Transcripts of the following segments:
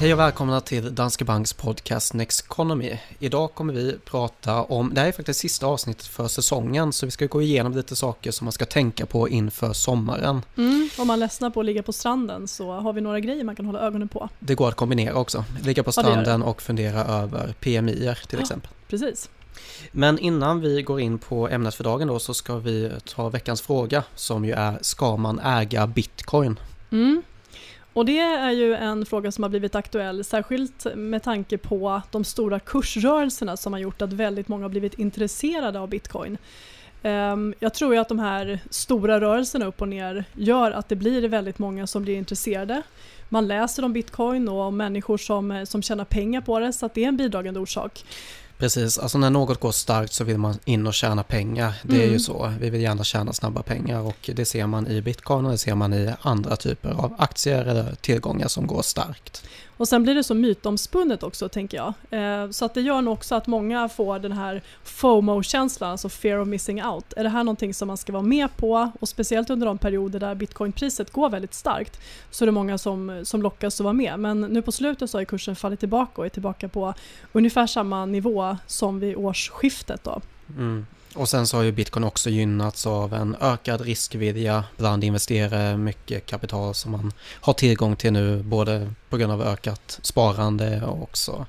Hej och välkomna till Danske Banks podcast Next Economy. Idag kommer vi prata om, det här är faktiskt sista avsnittet för säsongen, så vi ska gå igenom lite saker som man ska tänka på inför sommaren. Mm, om man ledsnar på att ligga på stranden så har vi några grejer man kan hålla ögonen på. Det går att kombinera också, ligga på stranden och fundera över PMI till Ja. exempel. Precis. Men innan vi går in på ämnet för dagen då så ska vi ta veckans fråga som ju är, ska man äga bitcoin? Mm. Och det är ju en fråga som har blivit aktuell, särskilt med tanke på de stora kursrörelserna som har gjort att väldigt många har blivit intresserade av bitcoin. Ehm, jag tror ju att de här stora rörelserna upp och ner gör att det blir väldigt många som blir intresserade. Man läser om bitcoin och om människor som, som tjänar pengar på det så att det är en bidragande orsak. Precis, alltså när något går starkt så vill man in och tjäna pengar. Det är ju Mm. så. Vi vill gärna tjäna snabba pengar och det ser man i bitcoin och det ser man i andra typer av aktier eller tillgångar som går starkt. Och sen blir det så mytomspunnet också tänker jag. Eh, så att det gör nog också att många får den här FOMO-känslan, alltså fear of missing out. Är det här någonting som man ska vara med på? Och speciellt under de perioder där bitcoinpriset går väldigt starkt så är det många som, som lockas att vara med. Men nu på slutet så har kursen fallit tillbaka och är tillbaka på ungefär samma nivå som vid årsskiftet. Då. Mm. Och sen så har ju bitcoin också gynnats av en ökad riskvilja bland investerare, mycket kapital som man har tillgång till nu, både på grund av ökat sparande och också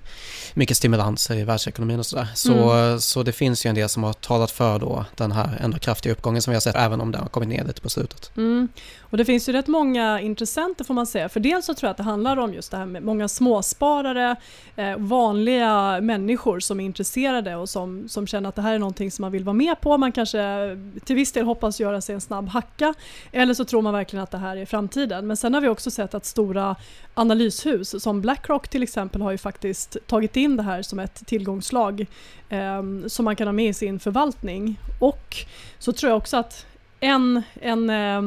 mycket stimulanser i världsekonomin och sådär. Så, så det finns ju en del som har talat för då den här ändå kraftiga uppgången som vi har sett, även om den har kommit ner lite på slutet. Mm. Och det finns ju rätt många intressenter får man säga. För dels så tror jag att det handlar om just det här med många småsparare, eh, vanliga människor som är intresserade och som, som känner att det här är någonting som man vill vara med på. Man kanske till viss del hoppas göra sig en snabb hacka eller så tror man verkligen att det här är framtiden. Men sen har vi också sett att stora analyshus som Blackrock till exempel har ju faktiskt tagit in det här som ett tillgångslag eh, som man kan ha med i sin förvaltning. Och så tror jag också att en, en eh,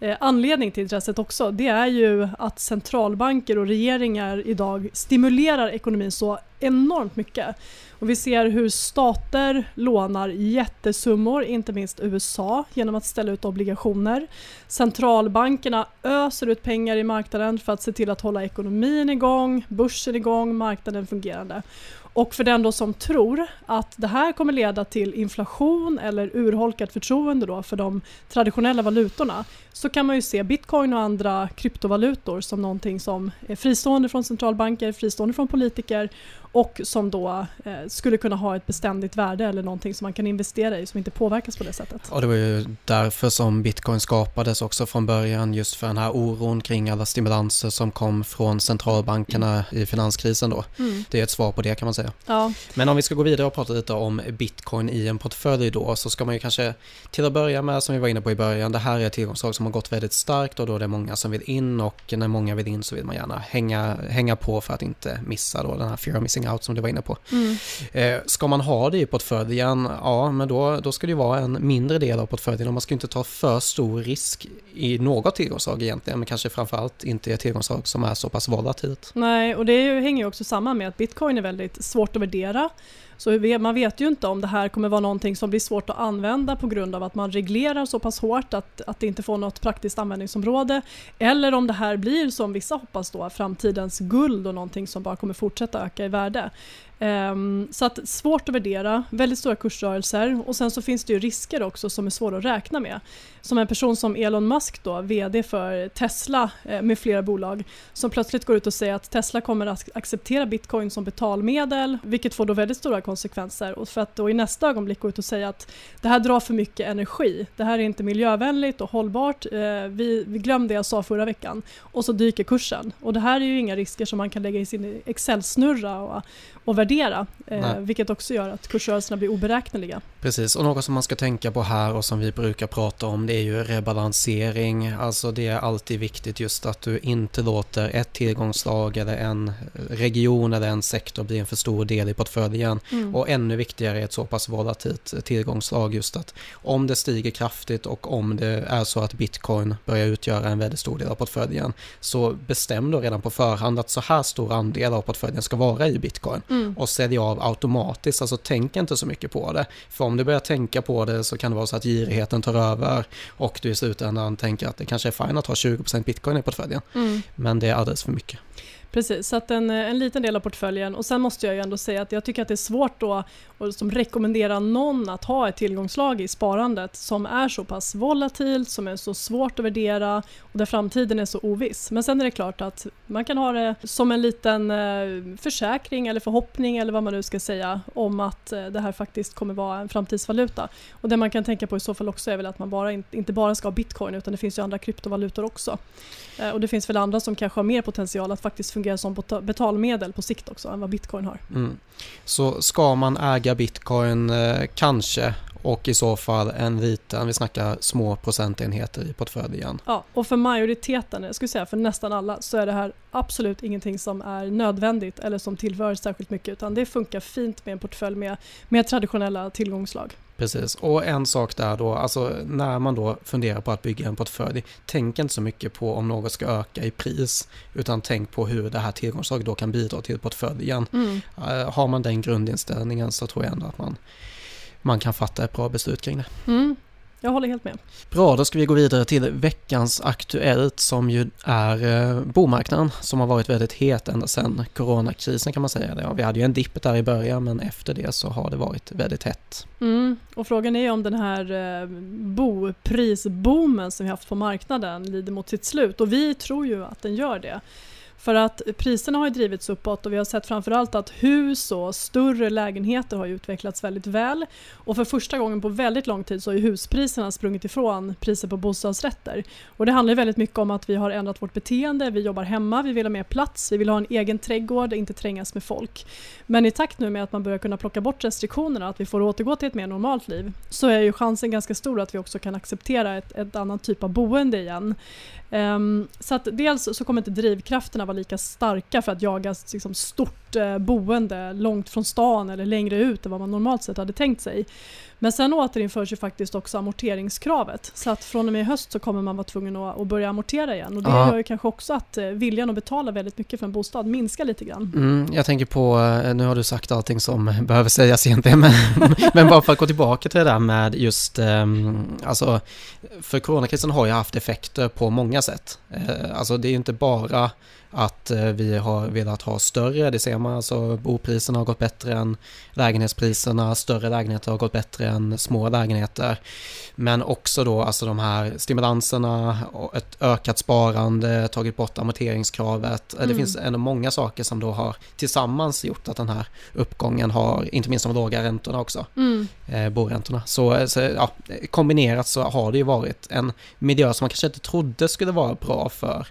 Eh, anledning till intresset också, det är ju att centralbanker och regeringar idag stimulerar ekonomin så enormt mycket. Och vi ser hur stater lånar jättesummor, inte minst USA, genom att ställa ut obligationer. Centralbankerna öser ut pengar i marknaden för att se till att hålla ekonomin igång, börsen igång, marknaden fungerande. Och för den då som tror att det här kommer leda till inflation eller urholkat förtroende då för de traditionella valutorna så kan man ju se bitcoin och andra kryptovalutor som någonting som är fristående från centralbanker, fristående från politiker och som då eh, skulle kunna ha ett beständigt värde eller någonting som man kan investera i som inte påverkas på det sättet. Och det var ju därför som bitcoin skapades också från början, just för den här oron kring alla stimulanser som kom från centralbankerna i finanskrisen då. Mm. Det är ett svar på det kan man säga. Ja, Men om vi ska gå vidare och prata lite om bitcoin i en portfölj då, så ska man ju kanske till att börja med, som vi var inne på i början, det här är ett tillgångsslag som har gått väldigt starkt och då är det många som vill in och när många vill in så vill man gärna hänga, hänga på för att inte missa då den här fear of missing out som du var inne på. mm. Eh, ska man ha det i portföljen, ja men då, då ska det ju vara en mindre del av portföljen och man ska inte ta för stor risk i något tillgångsslag egentligen, men kanske framförallt inte i ett tillgångsslag som är så pass volatilt. Nej, och det hänger ju också samman med att bitcoin är väldigt svårt att värdera. Så man vet ju inte om det här kommer vara någonting som blir svårt att använda på grund av att man reglerar så pass hårt att, att det inte får något praktiskt användningsområde. Eller om det här blir som vissa hoppas då, framtidens guld och någonting som bara kommer fortsätta öka i värde döda. Um, så att svårt att värdera, väldigt stora kursrörelser och sen så finns det ju risker också som är svåra att räkna med. Som en person som Elon Musk då, VD för Tesla eh, med flera bolag, som plötsligt går ut och säger att Tesla kommer att acceptera bitcoin som betalmedel, vilket får då väldigt stora konsekvenser. Och för att då i nästa ögonblick gå ut och säga att det här drar för mycket energi, det här är inte miljövänligt och hållbart, eh, vi, vi glömde det jag sa förra veckan. Och så dyker kursen. Och det här är ju inga risker som man kan lägga i sin Excel-snurra och, och värdera, eh, vilket också gör att kursrörelserna blir oberäkneliga. Precis, och något som man ska tänka på här och som vi brukar prata om det är ju rebalansering. Alltså det är alltid viktigt just att du inte låter ett tillgångsslag eller en region eller en sektor bli en för stor del i portföljen. Mm. Och ännu viktigare är ett så pass volatilt tillgångsslag just att om det stiger kraftigt och om det är så att bitcoin börjar utgöra en väldigt stor del av portföljen så bestäm då redan på förhand att så här stor andel av portföljen ska vara i bitcoin Mm. Och sälj av automatiskt, alltså tänk inte så mycket på det. För om du börjar tänka på det så kan det vara så att girigheten tar över och du i slutändan tänker att det kanske är fint att ha 20% bitcoin i portföljen. Mm. Men det är alldeles för mycket. Precis, så att en, en liten del av portföljen och sen måste jag ju ändå säga att jag tycker att det är svårt då och som rekommenderar någon att ha ett tillgångslag i sparandet som är så pass volatilt, som är så svårt att värdera och där framtiden är så oviss. Men sen är det klart att man kan ha det som en liten eh, försäkring eller förhoppning eller vad man nu ska säga om att eh, det här faktiskt kommer vara en framtidsvaluta. Och det man kan tänka på i så fall också är väl att man bara, inte bara ska ha bitcoin utan det finns ju andra kryptovalutor också. Eh, och det finns väl andra som kanske har mer potential att faktiskt fungera som betalmedel på sikt också än vad bitcoin har. Mm. Så ska man äga bitcoin eh, kanske och i så fall en liten, vi snackar små procentenheter i portföljen. Ja, och för majoriteten, jag skulle säga för nästan alla, så är det här absolut ingenting som är nödvändigt eller som tillför särskilt mycket utan det funkar fint med en portfölj med, med traditionella tillgångslag. Precis, och en sak där då, alltså när man då funderar på att bygga en portfölj, tänk inte så mycket på om något ska öka i pris, utan tänk på hur det här tillgångslaget då kan bidra till portföljen. Mm. Uh, har man den grundinställningen så tror jag ändå att man, man kan fatta ett bra beslut kring det. Mm. Jag håller helt med. Bra, då ska vi gå vidare till veckans Aktuellt som ju är eh, bomarknaden som har varit väldigt het ända sedan coronakrisen kan man säga. vi hade ju en dipp där i början men efter det så har det varit väldigt hett. Mm, och frågan är om den här eh, boprisboomen som vi haft på marknaden lider mot sitt slut och vi tror ju att den gör det. För att priserna har ju drivits uppåt och vi har sett framförallt att hus och större lägenheter har utvecklats väldigt väl. Och för första gången på väldigt lång tid så har ju huspriserna sprungit ifrån priser på bostadsrätter. Och det handlar väldigt mycket om att vi har ändrat vårt beteende, vi jobbar hemma, vi vill ha mer plats, vi vill ha en egen trädgård, inte trängas med folk. Men i takt nu med att man börjar kunna plocka bort restriktionerna, att vi får återgå till ett mer normalt liv, så är ju chansen ganska stor att vi också kan acceptera ett, ett annat typ av boende igen. Um, så att dels så kommer inte drivkrafterna vara lika starka för att jaga liksom, stort eh, boende långt från stan eller längre ut än vad man normalt sett hade tänkt sig. Men sen återinförs ju faktiskt också amorteringskravet. Så att från och med i höst så kommer man vara tvungen att, börja amortera igen. Och det ja. gör ju kanske också att eh, viljan att betala väldigt mycket för en bostad minskar lite grann. Mm, jag tänker på, eh, nu har du sagt allting som behöver sägas egentligen, men, men bara för att gå tillbaka till det där med just, um, alltså, för coronakrisen har ju haft effekter på många sätt. Uh, alltså det är ju inte bara att eh, vi har velat ha större, det ser man alltså bopriserna har gått bättre än lägenhetspriserna, större lägenheter har gått bättre än små lägenheter. Men också då alltså de här stimulanserna, ett ökat sparande, tagit bort amorteringskravet. Mm. Det finns ändå många saker som då har tillsammans gjort att den här uppgången har, inte minst de låga räntorna också, mm. eh, boräntorna. Så, så ja, kombinerat så har det ju varit en miljö som man kanske inte trodde skulle vara bra för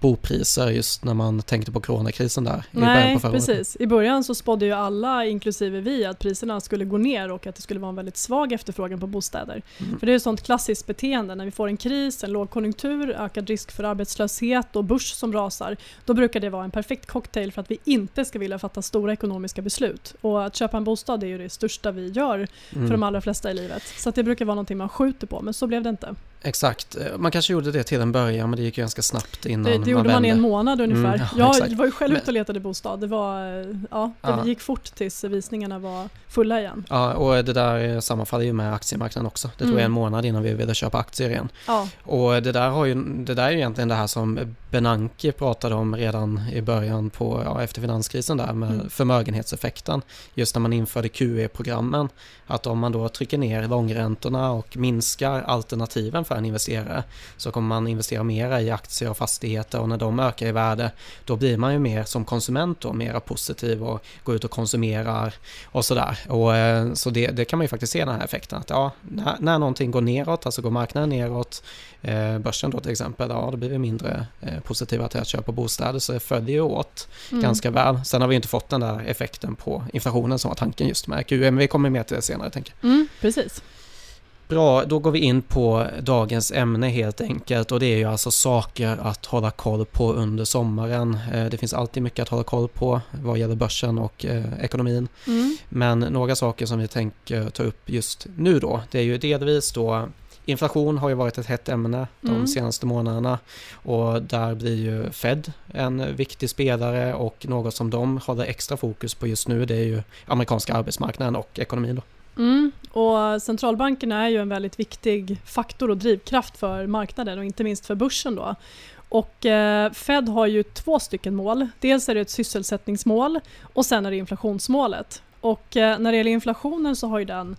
bopriser just när man tänkte på coronakrisen där i Nej, på precis. I början så spådde ju alla, inklusive vi, att priserna skulle gå ner och att det skulle vara en väldigt svag efterfrågan på bostäder. Mm. För det är ett sånt klassiskt beteende, när vi får en kris, en lågkonjunktur, ökad risk för arbetslöshet och börs som rasar, då brukar det vara en perfekt cocktail för att vi inte ska vilja fatta stora ekonomiska beslut. Och att köpa en bostad är ju det största vi gör mm. för de allra flesta i livet. Så det brukar vara någonting man skjuter på, men så blev det inte. Exakt, man kanske gjorde det till en början men det gick ganska snabbt innan det, det gjorde man, man i en månad ungefär. Mm, ja, jag var ju själv ute och letade bostad. Det, var, ja, det ja. gick fort tills visningarna var fulla igen. Ja, och det där sammanfaller ju med aktiemarknaden också. Det tog mm. en månad innan vi ville köpa aktier igen. Ja. Och det där, har ju, det där är ju egentligen det här som Benanke pratade om redan i början på, ja, efter finanskrisen där med mm. förmögenhetseffekten. Just när man införde QE-programmen. Att om man då trycker ner långräntorna och minskar alternativen för en investerare så kommer man investera mera i aktier och fastigheter och när de ökar i värde då blir man ju mer som konsument då mera positiv och går ut och konsumerar och sådär. Och, eh, så det, det kan man ju faktiskt se den här effekten att ja, när, när någonting går neråt, alltså går marknaden neråt, eh, börsen då till exempel, ja då blir vi mindre eh, positiva till att köpa bostäder så det följer ju åt mm. ganska väl. Sen har vi inte fått den där effekten på inflationen som var tanken just med men vi kommer med till det senare tänker jag. Mm, precis. Bra, då går vi in på dagens ämne helt enkelt och det är ju alltså saker att hålla koll på under sommaren. Eh, det finns alltid mycket att hålla koll på vad gäller börsen och eh, ekonomin. Mm. Men några saker som vi tänker ta upp just nu då, det är ju delvis då Inflation har ju varit ett hett ämne de mm. senaste månaderna och där blir ju Fed en viktig spelare och något som de håller extra fokus på just nu det är ju amerikanska arbetsmarknaden och ekonomin. Då. Mm, och centralbankerna är ju en väldigt viktig faktor och drivkraft för marknaden och inte minst för börsen då. Och eh, Fed har ju två stycken mål. Dels är det ett sysselsättningsmål och sen är det inflationsmålet. Och eh, när det gäller inflationen så har ju den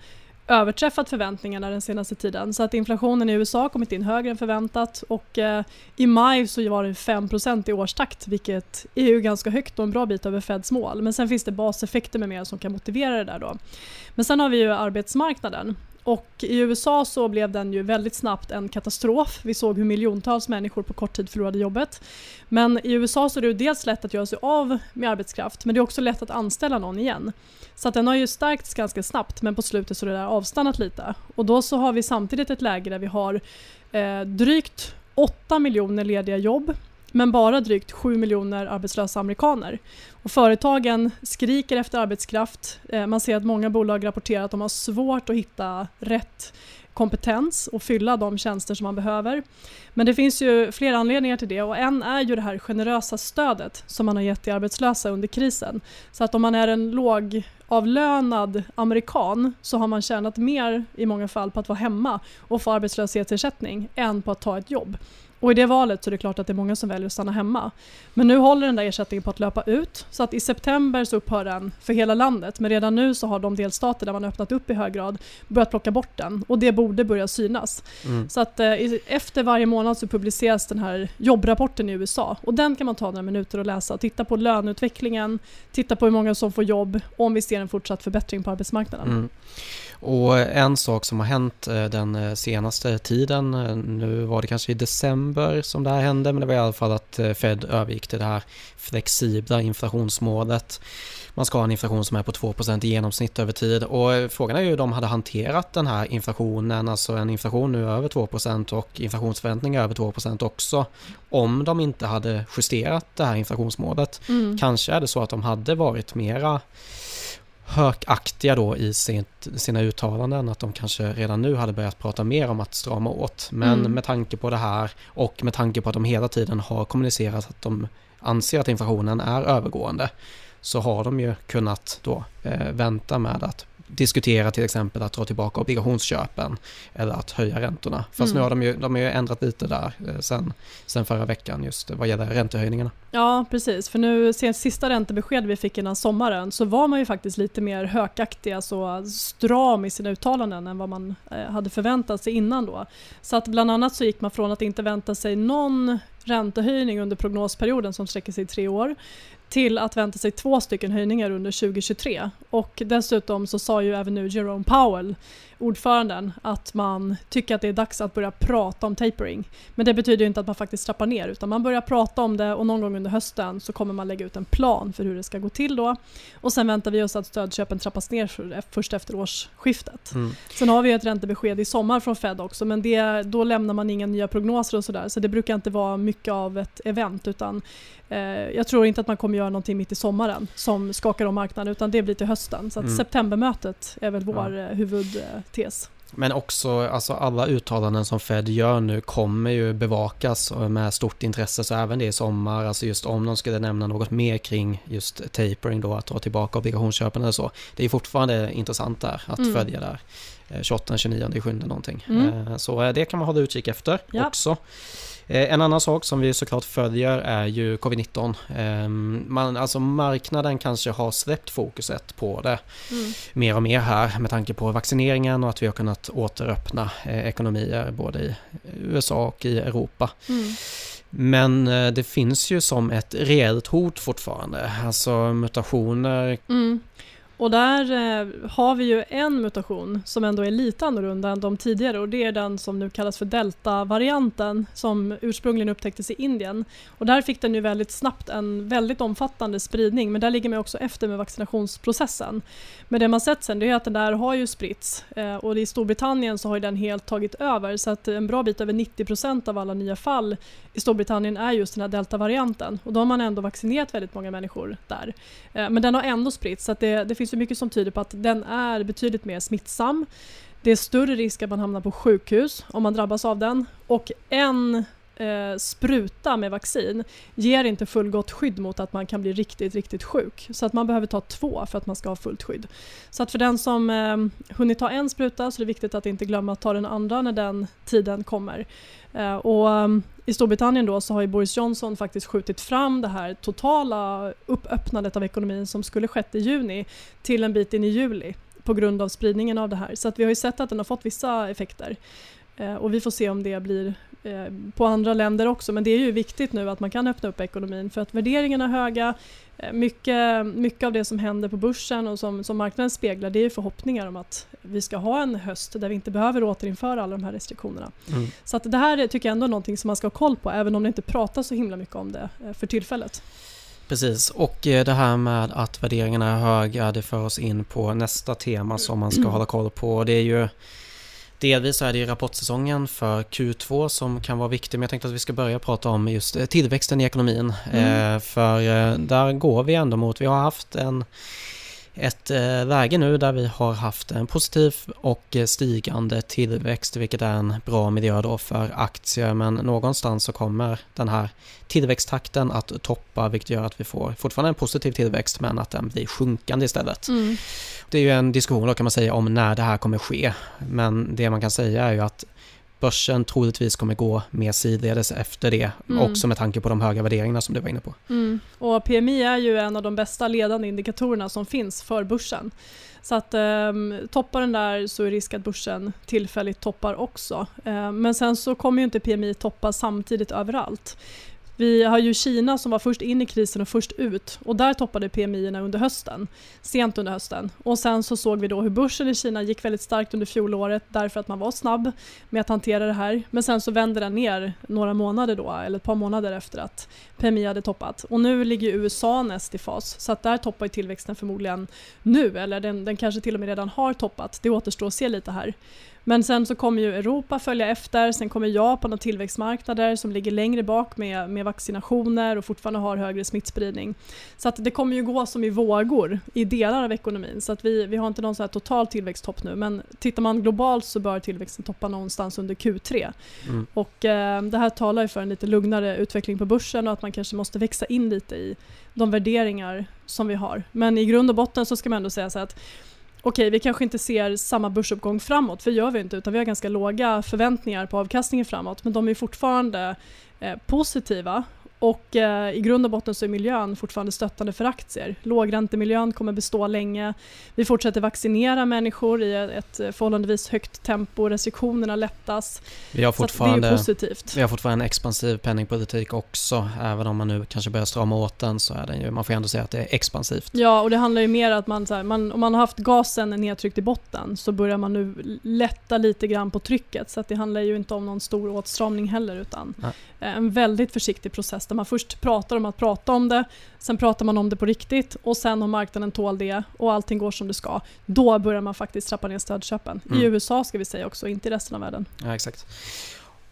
överträffat förväntningarna den senaste tiden. Så att inflationen i USA har kommit in högre än förväntat och eh, i maj så var det 5 i årstakt vilket är ju ganska högt och en bra bit över Feds mål. Men sen finns det baseffekter med mer som kan motivera det där då. Men sen har vi ju arbetsmarknaden och i USA så blev den ju väldigt snabbt en katastrof. Vi såg hur miljontals människor på kort tid förlorade jobbet. Men i USA så är det dels lätt att göra sig av med arbetskraft men det är också lätt att anställa någon igen. Så att den har ju stärkts ganska snabbt men på slutet så har det där avstannat lite. Och då så har vi samtidigt ett läge där vi har eh, drygt 8 miljoner lediga jobb men bara drygt 7 miljoner arbetslösa amerikaner. Och företagen skriker efter arbetskraft. Eh, man ser att många bolag rapporterar att de har svårt att hitta rätt kompetens och fylla de tjänster som man behöver. Men det finns ju flera anledningar till det och en är ju det här generösa stödet som man har gett till arbetslösa under krisen. Så att om man är en lågavlönad amerikan så har man tjänat mer i många fall på att vara hemma och få arbetslöshetsersättning än på att ta ett jobb. Och i det valet så är det klart att det är många som väljer att stanna hemma. Men nu håller den där ersättningen på att löpa ut så att i september så upphör den för hela landet. Men redan nu så har de delstater där man öppnat upp i hög grad börjat plocka bort den och det borde börja synas. Mm. Så att eh, efter varje månad så publiceras den här jobbrapporten i USA och den kan man ta några minuter och läsa. Titta på löneutvecklingen, titta på hur många som får jobb och om vi ser en fortsatt förbättring på arbetsmarknaden. Mm. Och en sak som har hänt eh, den eh, senaste tiden, eh, nu var det kanske i december som det här hände, men det var i alla fall att Fed övergick till det här flexibla inflationsmålet. Man ska ha en inflation som är på 2 i genomsnitt över tid och frågan är ju hur de hade hanterat den här inflationen, alltså en inflation nu över 2% och inflationsförväntningar över 2% också, om de inte hade justerat det här inflationsmålet. Mm. Kanske är det så att de hade varit mera hökaktiga då i sitt, sina uttalanden att de kanske redan nu hade börjat prata mer om att strama åt. Men mm. med tanke på det här och med tanke på att de hela tiden har kommunicerat att de anser att inflationen är övergående så har de ju kunnat då eh, vänta med att diskutera till exempel att dra tillbaka obligationsköpen eller att höja räntorna. Fast mm. nu har de ju, de har ju ändrat lite där eh, sen, sen förra veckan just vad gäller räntehöjningarna. Ja, precis. För nu, sen sista räntebesked vi fick innan sommaren så var man ju faktiskt lite mer hökaktig, alltså stram i sina uttalanden än vad man eh, hade förväntat sig innan då. Så att bland annat så gick man från att inte vänta sig någon räntehöjning under prognosperioden som sträcker sig i tre år till att vänta sig två stycken höjningar under 2023. Och dessutom så sa ju även nu Jerome Powell ordföranden att man tycker att det är dags att börja prata om tapering. Men det betyder inte att man faktiskt trappar ner utan man börjar prata om det och någon gång under hösten så kommer man lägga ut en plan för hur det ska gå till då. Och sen väntar vi oss att stödköpen trappas ner för, först efter årsskiftet. Mm. Sen har vi ett räntebesked i sommar från Fed också men det, då lämnar man inga nya prognoser och sådär så det brukar inte vara mycket av ett event utan eh, jag tror inte att man kommer göra någonting mitt i sommaren som skakar om marknaden utan det blir till hösten. Så mm. septembermötet är väl vår ja. Eh, huvud tes. Men också alltså alla uttalanden som Fed gör nu kommer ju bevakas med stort intresse så även det i sommar, alltså just om de skulle nämna något mer kring just tapering då, att dra tillbaka obligationsköpen eller så. Det är fortfarande intressant där att mm. följa där. 28, 29, 7 någonting. Mm. Eh, så eh, det kan man hålla utkik efter ja. också. Eh, en annan sak som vi såklart följer är ju covid-19. Ehm, man, alltså marknaden kanske har släppt fokuset på det mm. mer och mer här med tanke på vaccineringen och att vi har kunnat återöppna eh, ekonomier både i USA och i Europa. Mm. Men eh, det finns ju som ett reellt hot fortfarande, alltså mutationer. Mm. Och där eh, har vi ju en mutation som ändå är lite annorlunda än de tidigare och det är den som nu kallas för delta-varianten som ursprungligen upptäcktes i Indien. Och där fick den ju väldigt snabbt en väldigt omfattande spridning men där ligger man också efter med vaccinationsprocessen. Men det man sett sen är att den där har ju spritts eh, och i Storbritannien så har den helt tagit över så att en bra bit över 90% av alla nya fall i Storbritannien är just den här deltavarianten och då har man ändå vaccinerat väldigt många människor där. Eh, men den har ändå spritts så att det, det finns ju mycket som tyder på att den är betydligt mer smittsam. Det är större risk att man hamnar på sjukhus om man drabbas av den och en eh, spruta med vaccin ger inte fullgott skydd mot att man kan bli riktigt, riktigt sjuk. Så att man behöver ta två för att man ska ha fullt skydd. Så att för den som eh, hunnit ta en spruta så är det viktigt att inte glömma att ta den andra när den tiden kommer. Eh, och eh, I Storbritannien då så har ju Boris Johnson faktiskt skjutit fram det här totala uppöppnandet av ekonomin som skulle skett i juni till en bit in i juli på grund av spridningen av det här. Så att vi har ju sett att den har fått vissa effekter. Eh, och vi får se om det blir på andra länder också. Men det är ju viktigt nu att man kan öppna upp ekonomin för att värderingarna är höga. Eh, mycket, mycket av det som händer på börsen och som, som marknaden speglar det är förhoppningar om att vi ska ha en höst där vi inte behöver återinföra alla de här restriktionerna. Mm. Så att det här tycker jag ändå är någonting som man ska ha koll på även om det inte pratas så himla mycket om det för tillfället. Precis, och det här med att värderingarna är höga det för oss in på nästa tema som man ska hålla koll på. Det är ju Delvis är det ju rapportsäsongen för Q2 som kan vara viktig, men jag tänkte att vi ska börja prata om just eh, tillväxten i ekonomin. Mm. Eh, för eh, där går vi ändå mot, vi har haft en ett eh, läge nu där vi har haft en positiv och stigande tillväxt vilket är en bra miljö då för aktier men någonstans så kommer den här tillväxttakten att toppa vilket gör att vi får fortfarande en positiv tillväxt men att den blir sjunkande istället. Mm. Det är ju en diskussion då kan man säga om när det här kommer ske men det man kan säga är ju att börsen troligtvis kommer gå mer sidledes efter det, mm. också med tanke på de höga värderingarna som du var inne på. Mm. Och PMI är ju en av de bästa ledande indikatorerna som finns för börsen. Så att um, toppar den där så är risk att börsen tillfälligt toppar också. Uh, men sen så kommer ju inte PMI toppa samtidigt överallt. Vi har ju Kina som var först in i krisen och först ut och där toppade PMI under hösten, sent under hösten. Och sen så såg vi då hur börsen i Kina gick väldigt starkt under fjolåret därför att man var snabb med att hantera det här. Men sen så vände den ner några månader då, eller ett par månader efter att PMI hade toppat. Och nu ligger USA näst i fas så att där toppar tillväxten förmodligen nu eller den, den kanske till och med redan har toppat. Det återstår att se lite här. Men sen så kommer ju Europa följa efter, sen kommer Japan och tillväxtmarknader som ligger längre bak med, med vaccinationer och fortfarande har högre smittspridning. Så att det kommer ju gå som i vågor i delar av ekonomin så att vi, vi har inte någon så här total tillväxttopp nu men tittar man globalt så bör tillväxten toppa någonstans under Q3. Mm. Och eh, det här talar ju för en lite lugnare utveckling på börsen och att man kanske måste växa in lite i de värderingar som vi har. Men i grund och botten så ska man ändå säga så att okej, vi kanske inte ser samma börsuppgång framåt, för det gör vi inte, utan vi har ganska låga förväntningar på avkastningen framåt, men de är fortfarande eh, positiva och eh, i grund och botten så är miljön fortfarande stöttande för aktier. Lågräntemiljön kommer bestå länge. Vi fortsätter vaccinera människor i ett förhållandevis högt tempo. Restriktionerna lättas. Vi har fortfarande, det är positivt. Vi har fortfarande en expansiv penningpolitik också. Även om man nu kanske börjar strama åt den så är den ju, man får ändå säga att det är expansivt. Ja, och det handlar ju mer om att man, så här, man, om man har haft gasen nedtryckt i botten så börjar man nu lätta lite grann på trycket. Så att det handlar ju inte om någon stor åtstramning heller utan Nej. en väldigt försiktig process där man först pratar om att prata om det, sen pratar man om det på riktigt och sen om marknaden tål det och allting går som det ska, då börjar man faktiskt trappa ner stödköpen. Mm. I USA ska vi säga också, inte i resten av världen. Ja, exakt.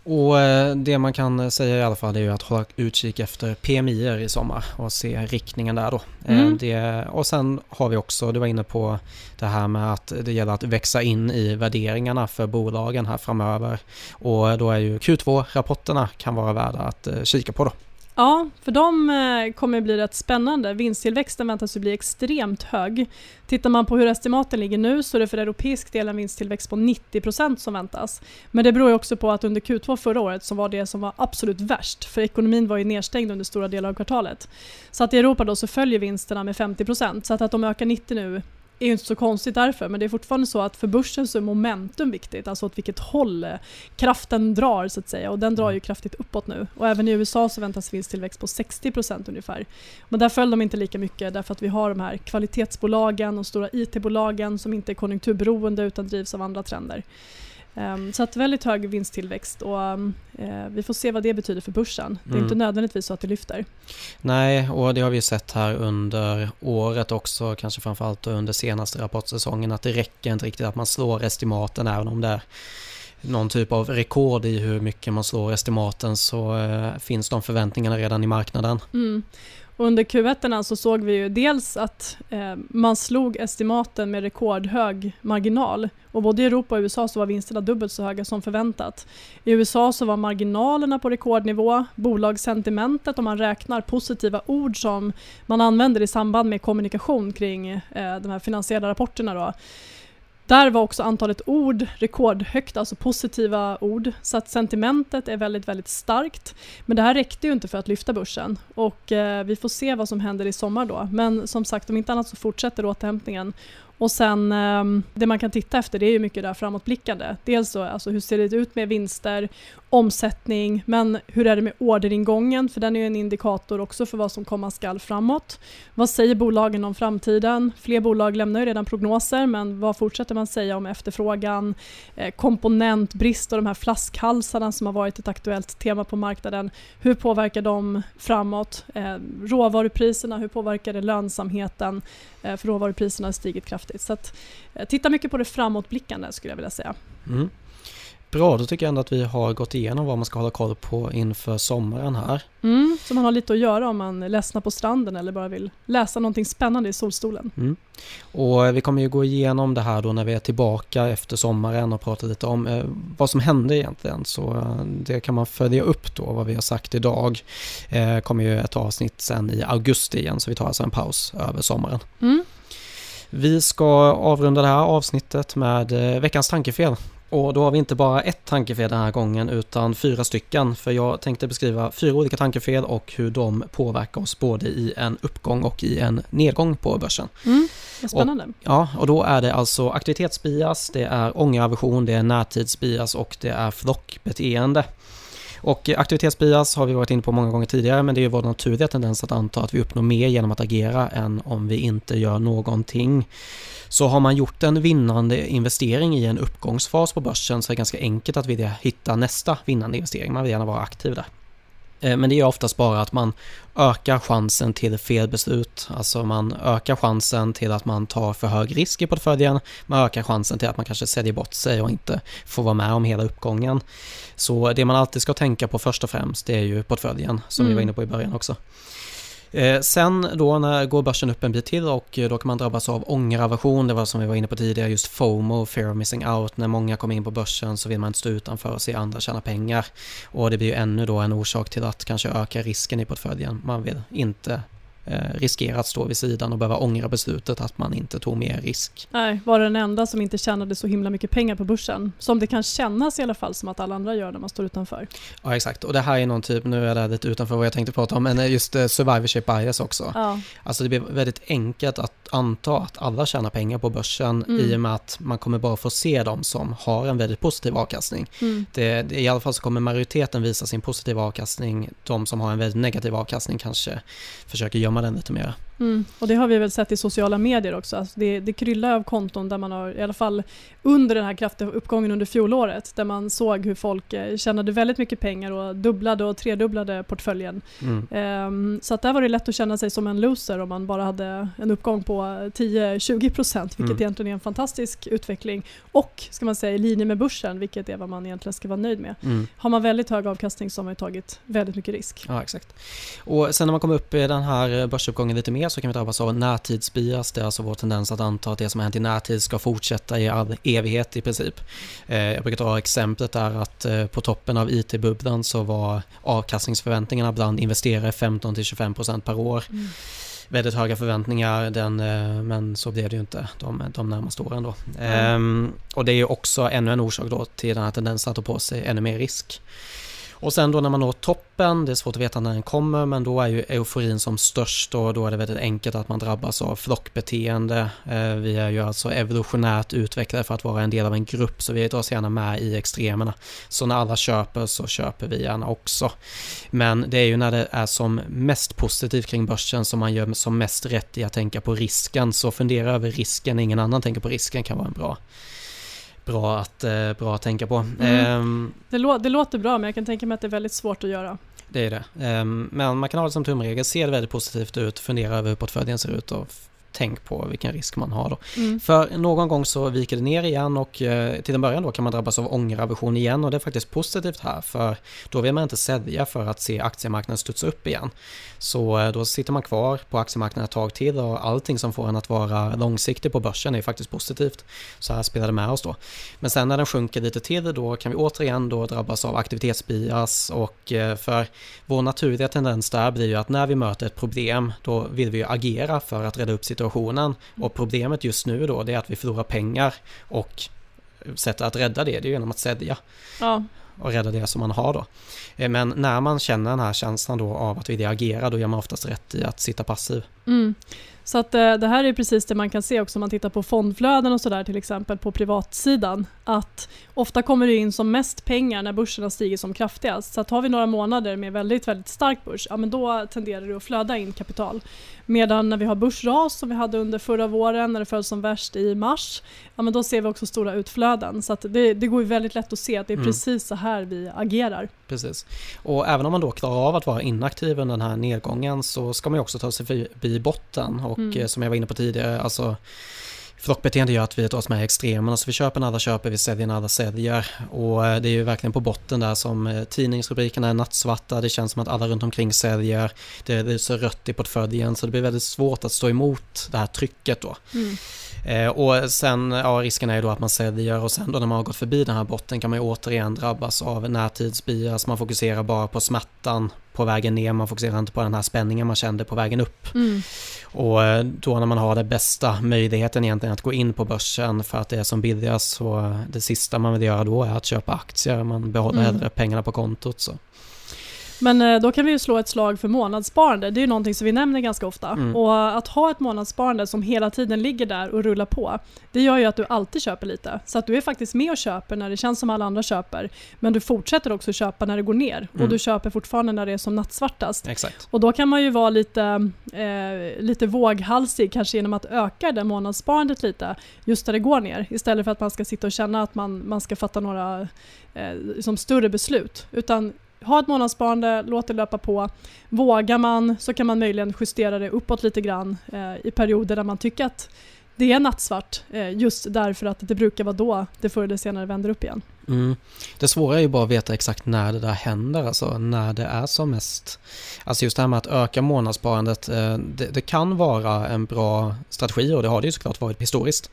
Och eh, det man kan säga i alla fall är ju att hålla utkik efter PMI i sommar och se riktningen där då. Eh, mm. Det, och sen har vi också, du var inne på det här med att det gäller att växa in i värderingarna för bolagen här framöver. Och då är ju Q2-rapporterna kan vara värda att eh, kika på då. Ja, för de eh, kommer bli rätt spännande. Vinsttillväxten väntas ju bli extremt hög. Tittar man på hur estimaten ligger nu så är det för europeisk del en vinsttillväxt på 90% som väntas. Men det beror ju också på att under Q2 förra året som var det som var absolut värst, för ekonomin var ju nedstängd under stora delar av kvartalet. Så att i Europa då så följer vinsterna med 50% så att, att de ökar 90 nu är ju inte så konstigt därför, men det är fortfarande så att för börsen så är momentum viktigt, alltså åt vilket håll eh, kraften drar så att säga och den drar ju mm. kraftigt uppåt nu. Och även i USA så väntas vinsttillväxt på 60% ungefär. Men där föll de inte lika mycket därför att vi har de här kvalitetsbolagen och stora IT-bolagen som inte är konjunkturberoende utan drivs av andra trender. Um, så att väldigt hög vinsttillväxt och um, uh, vi får se vad det betyder för börsen. Det är mm. inte nödvändigtvis så att det lyfter. Nej, och det har vi sett här under året också, kanske framförallt under senaste rapportsäsongen, att det räcker inte riktigt att man slår estimaten även om det är någon typ av rekord i hur mycket man slår estimaten så eh, finns de förväntningarna redan i marknaden. Mm. Under Q1 så såg vi ju dels att eh, man slog estimaten med rekordhög marginal och både i Europa och USA så var vinsterna dubbelt så höga som förväntat. I USA så var marginalerna på rekordnivå, bolagssentimentet om man räknar positiva ord som man använder i samband med kommunikation kring eh, de här finansiella rapporterna då, där var också antalet ord rekordhögt, alltså positiva ord. Så att sentimentet är väldigt, väldigt starkt. Men det här räckte ju inte för att lyfta börsen och eh, vi får se vad som händer i sommar då. Men som sagt, om inte annat så fortsätter återhämtningen och sen eh, det man kan titta efter det är ju mycket där framåtblickande. Dels så, alltså hur ser det ut med vinster, omsättning, men hur är det med orderingången? För den är ju en indikator också för vad som komma skall framåt. Vad säger bolagen om framtiden? Fler bolag lämnar ju redan prognoser, men vad fortsätter man säga om efterfrågan? Eh, komponentbrist och de här flaskhalsarna som har varit ett aktuellt tema på marknaden. Hur påverkar de framåt? Eh, råvarupriserna, hur påverkar det lönsamheten? Eh, för råvarupriserna har stigit kraftigt. Så att, titta mycket på det framåtblickande skulle jag vilja säga. Mm. Bra, då tycker jag ändå att vi har gått igenom vad man ska hålla koll på inför sommaren här. Mm, så man har lite att göra om man ledsnar på stranden eller bara vill läsa någonting spännande i solstolen. Mm. Och vi kommer ju gå igenom det här då när vi är tillbaka efter sommaren och prata lite om eh, vad som hände egentligen. Så eh, det kan man följa upp då vad vi har sagt idag. Eh, kommer ju ett avsnitt sen i augusti igen så vi tar alltså en paus över sommaren. Mm. Vi ska avrunda det här avsnittet med eh, veckans tankefel. Och då har vi inte bara ett tankefel den här gången utan fyra stycken. För jag tänkte beskriva fyra olika tankefel och hur de påverkar oss både i en uppgång och i en nedgång på börsen. Mm, spännande. Och, ja, och då är det alltså aktivitetsbias, det är ångeraversion, det är närtidsbias och det är flockbeteende. Och aktivitetsbias har vi varit inne på många gånger tidigare men det är ju vår naturliga tendens att anta att vi uppnår mer genom att agera än om vi inte gör någonting. Så har man gjort en vinnande investering i en uppgångsfas på börsen så är det ganska enkelt att vilja hitta nästa vinnande investering. Man vill gärna vara aktiv där. Eh, men det är oftast bara att man ökar chansen till fel beslut. Alltså man ökar chansen till att man tar för hög risk i portföljen. Man ökar chansen till att man kanske säljer bort sig och inte får vara med om hela uppgången. Så det man alltid ska tänka på först och främst det är ju portföljen som mm. vi var inne på i början också. Eh, sen då när går börsen upp en bit till och eh, då kan man drabbas av ångeraversion, det var som vi var inne på tidigare, just FOMO, fear of missing out. När många kommer in på börsen så vill man inte stå utanför och se andra tjäna pengar. Och det blir ju ännu då en orsak till att kanske öka risken i portföljen. Man vill inte riskera att stå vid sidan och behöva ångra beslutet att man inte tog mer risk. Nej, var den enda som inte tjänade så himla mycket pengar på börsen. Som det kan kännas i alla fall som att alla andra gör när man står utanför. Ja, exakt. Och det här är någon typ, nu är det lite utanför vad jag tänkte prata om, men just eh, survivorship bias också. Ja. Alltså det blir väldigt enkelt att anta att alla tjänar pengar på börsen mm. i och med att man kommer bara få se dem som har en väldigt positiv avkastning. Mm. Det, det, I alla fall så kommer majoriteten visa sin positiva avkastning. De som har en väldigt negativ avkastning kanske försöker gömma den lite mera. Mm. Och det har vi väl sett i sociala medier också. Alltså det, det kryllar av konton där man har, i alla fall under den här kraftiga uppgången under fjolåret, där man såg hur folk eh, tjänade väldigt mycket pengar och dubblade och tredubblade portföljen. Mm. Um, så att där var det lätt att känna sig som en loser om man bara hade en uppgång på 10-20% vilket mm. egentligen är en fantastisk utveckling. Och ska man säga i linje med börsen, vilket är vad man egentligen ska vara nöjd med. Mm. Har man väldigt hög avkastning så har man tagit väldigt mycket risk. Ja, exakt. Och sen när man kommer upp i den här börsuppgången lite mer så kan vi drabbas av närtidsbias. Det är alltså vår tendens att anta att det som har hänt i närtid ska fortsätta i all evighet i princip. Eh, jag brukar ta exemplet där att eh, på toppen av IT-bubblan så var avkastningsförväntningarna bland investerare 15-25% per år. Mm väldigt höga förväntningar den, eh, men så blev det ju inte de, de närmaste åren då. Mm. Ehm, och det är ju också ännu en orsak då till den här tendensen att ta på sig ännu mer risk. Och sen då när man når toppen, det är svårt att veta när den kommer, men då är ju euforin som störst och då är det väldigt enkelt att man drabbas av flockbeteende. Eh, vi är ju alltså evolutionärt utvecklade för att vara en del av en grupp, så vi dras gärna med i extremerna. Så när alla köper så köper vi gärna också. Men det är ju när det är som mest positivt kring börsen som man gör som mest rätt i att tänka på risken, så fundera över risken, ingen annan tänker på risken kan vara en bra bra att, eh, bra att tänka på. Mm. Um, det, lå det, låter bra men jag kan tänka mig att det är väldigt svårt att göra. Det är det. Um, men man kan ha det som tumregel. Ser det väldigt positivt ut, fundera över hur portföljen ser ut och tänk på vilken risk man har då. Mm. För någon gång så viker det ner igen och eh, till en början då kan man drabbas av ångeraversion igen och det är faktiskt positivt här för då vill man inte sälja för att se aktiemarknaden studsa upp igen. Så eh, då sitter man kvar på aktiemarknaden ett tag till och allting som får en att vara långsiktig på börsen är faktiskt positivt. Så här spelar det med oss då. Men sen när den sjunker lite till då kan vi återigen då drabbas av aktivitetsbias och eh, för vår naturliga tendens där blir ju att när vi möter ett problem då vill vi ju agera för att rädda upp situationen och problemet just nu då det är att vi förlorar pengar och sättet att rädda det, det är genom att sälja. Ja. Och rädda det som man har då. Eh, men när man känner den här känslan då av att vilja agera, då gör man oftast rätt i att sitta passiv. Mm. Så att eh, det här är precis det man kan se också om man tittar på fondflöden och sådär till exempel på privatsidan. Att ofta kommer det in som mest pengar när börsen har stigit som kraftigast. Så att har vi några månader med väldigt, väldigt stark börs, ja men då tenderar det att flöda in kapital. Medan när vi har börsras som vi hade under förra våren när det föll som värst i mars, ja men då ser vi också stora utflöden. Så att det, det går ju väldigt lätt att se att det är Mm. precis så här vi agerar. Precis. Och även om man då klarar av att vara inaktiv under den här nedgången så ska man också ta sig förbi botten. Och Mm. eh, som jag var inne på tidigare, alltså flockbeteende gör att vi tar oss med extremerna. Så vi köper när alla köper, vi säljer när alla säljer. Och eh, det är ju verkligen på botten där som eh, tidningsrubrikerna är nattsvarta. Det känns som att alla runt omkring säljer. Det, det är så rött i portföljen så det blir väldigt svårt att stå emot det här trycket då. Mm. Eh, och sen, ja risken är ju då att man säljer och sen då när man har gått förbi den här botten kan man ju återigen drabbas av närtidsbias. Man fokuserar bara på smärtan på vägen ner, man fokuserar inte på den här spänningen man kände på vägen upp. Mm. Och eh, då när man har den bästa möjligheten egentligen att gå in på börsen för att det är som billigast så det sista man vill göra då är att köpa aktier. Man behåller Mm. hellre pengarna på kontot. Så. Men eh, då kan vi ju slå ett slag för månadssparande. Det är ju någonting som vi nämner ganska ofta. Mm. Och att ha ett månadssparande som hela tiden ligger där och rullar på, det gör ju att du alltid köper lite. Så att du är faktiskt med och köper när det känns som alla andra köper. Men du fortsätter också köpa när det går ner. Mm. Och du köper fortfarande när det är som nattsvartast. Exakt. Och då kan man ju vara lite, eh, lite våghalsig kanske genom att öka det månadssparandet lite just där det går ner. Istället för att man ska sitta och känna att man, man ska fatta några eh, som större beslut. Utan ha ett månadssparande, låt det löpa på. Vågar man så kan man möjligen justera det uppåt lite grann eh, i perioder där man tycker att det är nattsvart. Eh, just därför att det brukar vara då det förr eller senare vänder upp igen. Mm. Det svåra är ju bara att veta exakt när det där händer, alltså när det är som mest. Alltså just det här med att öka månadssparandet, eh, det, det kan vara en bra strategi och det har det ju såklart varit historiskt.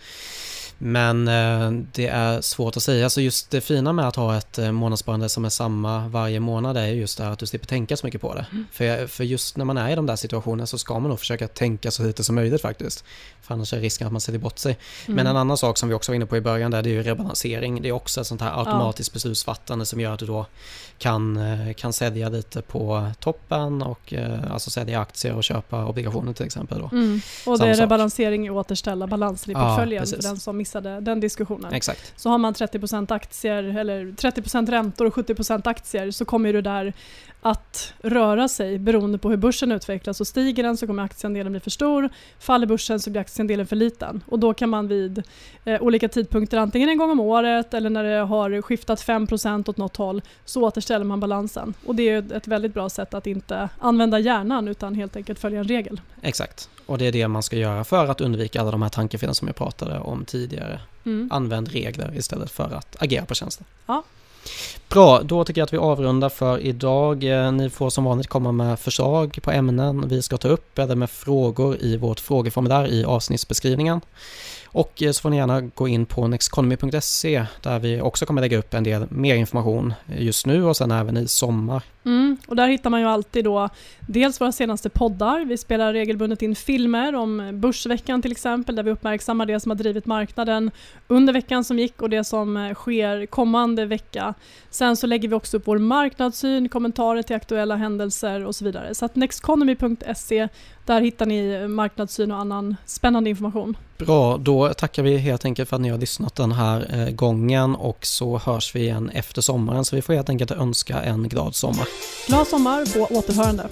Men eh, det är svårt att säga, så just det fina med att ha ett eh, månadssparande som är samma varje månad är just det här att du slipper tänka så mycket på det. För, för just när man är i de där situationerna så ska man nog försöka tänka så lite som möjligt faktiskt. För annars är risken att man säljer bort sig. Men Mm. en annan sak som vi också var inne på i början där, det är ju rebalansering. Det är också ett sånt här automatiskt beslutsfattande som gör att du då kan, eh, kan sälja lite på toppen och alltså sälja aktier och köpa obligationer till exempel då. Mm. Och det Samma är rebalansering och återställa balansen i Ja, portföljen för precis. den som missade den diskussionen. Exakt. Så har man 30% aktier eller 30% räntor och 70% aktier så kommer det där att röra sig beroende på hur börsen utvecklas. Och stiger den så kommer aktieandelen bli för stor. Faller börsen så blir aktieandelen för liten. Och då kan man vid eh, olika tidpunkter, antingen en gång om året eller när det har skiftat 5% åt något håll, så återställer man balansen. Och det är ett väldigt bra sätt att inte använda hjärnan utan helt enkelt följa en regel. Exakt. Och det är det man ska göra för att undvika alla de här tankefelen som jag pratade om tidigare. Mm. Använd regler istället för att agera på känsla. Ja. Bra, då tycker jag att vi avrundar för idag. Eh, Ni får som vanligt komma med förslag på ämnen vi ska ta upp eller med frågor i vårt frågeformulär i avsnittsbeskrivningen. Och eh, så får ni gärna gå in på nexconomy.se där vi också kommer lägga upp en del mer information eh, just nu och sen även i sommar. Mm, och där hittar man ju alltid då dels våra senaste poddar. Vi spelar regelbundet in filmer om Börsveckan till exempel där vi uppmärksammar det som har drivit marknaden under veckan som gick och det som eh, sker kommande vecka. Sen så lägger vi också upp vår marknadssyn, kommentarer till aktuella händelser och så vidare. Så att nexconomy.se där hittar ni marknadssyn och annan spännande information. Bra, då tackar vi helt enkelt för att ni har lyssnat den här eh, gången och så hörs vi igen efter sommaren så vi får helt enkelt önska en glad sommar. Glad sommar, på återhörande.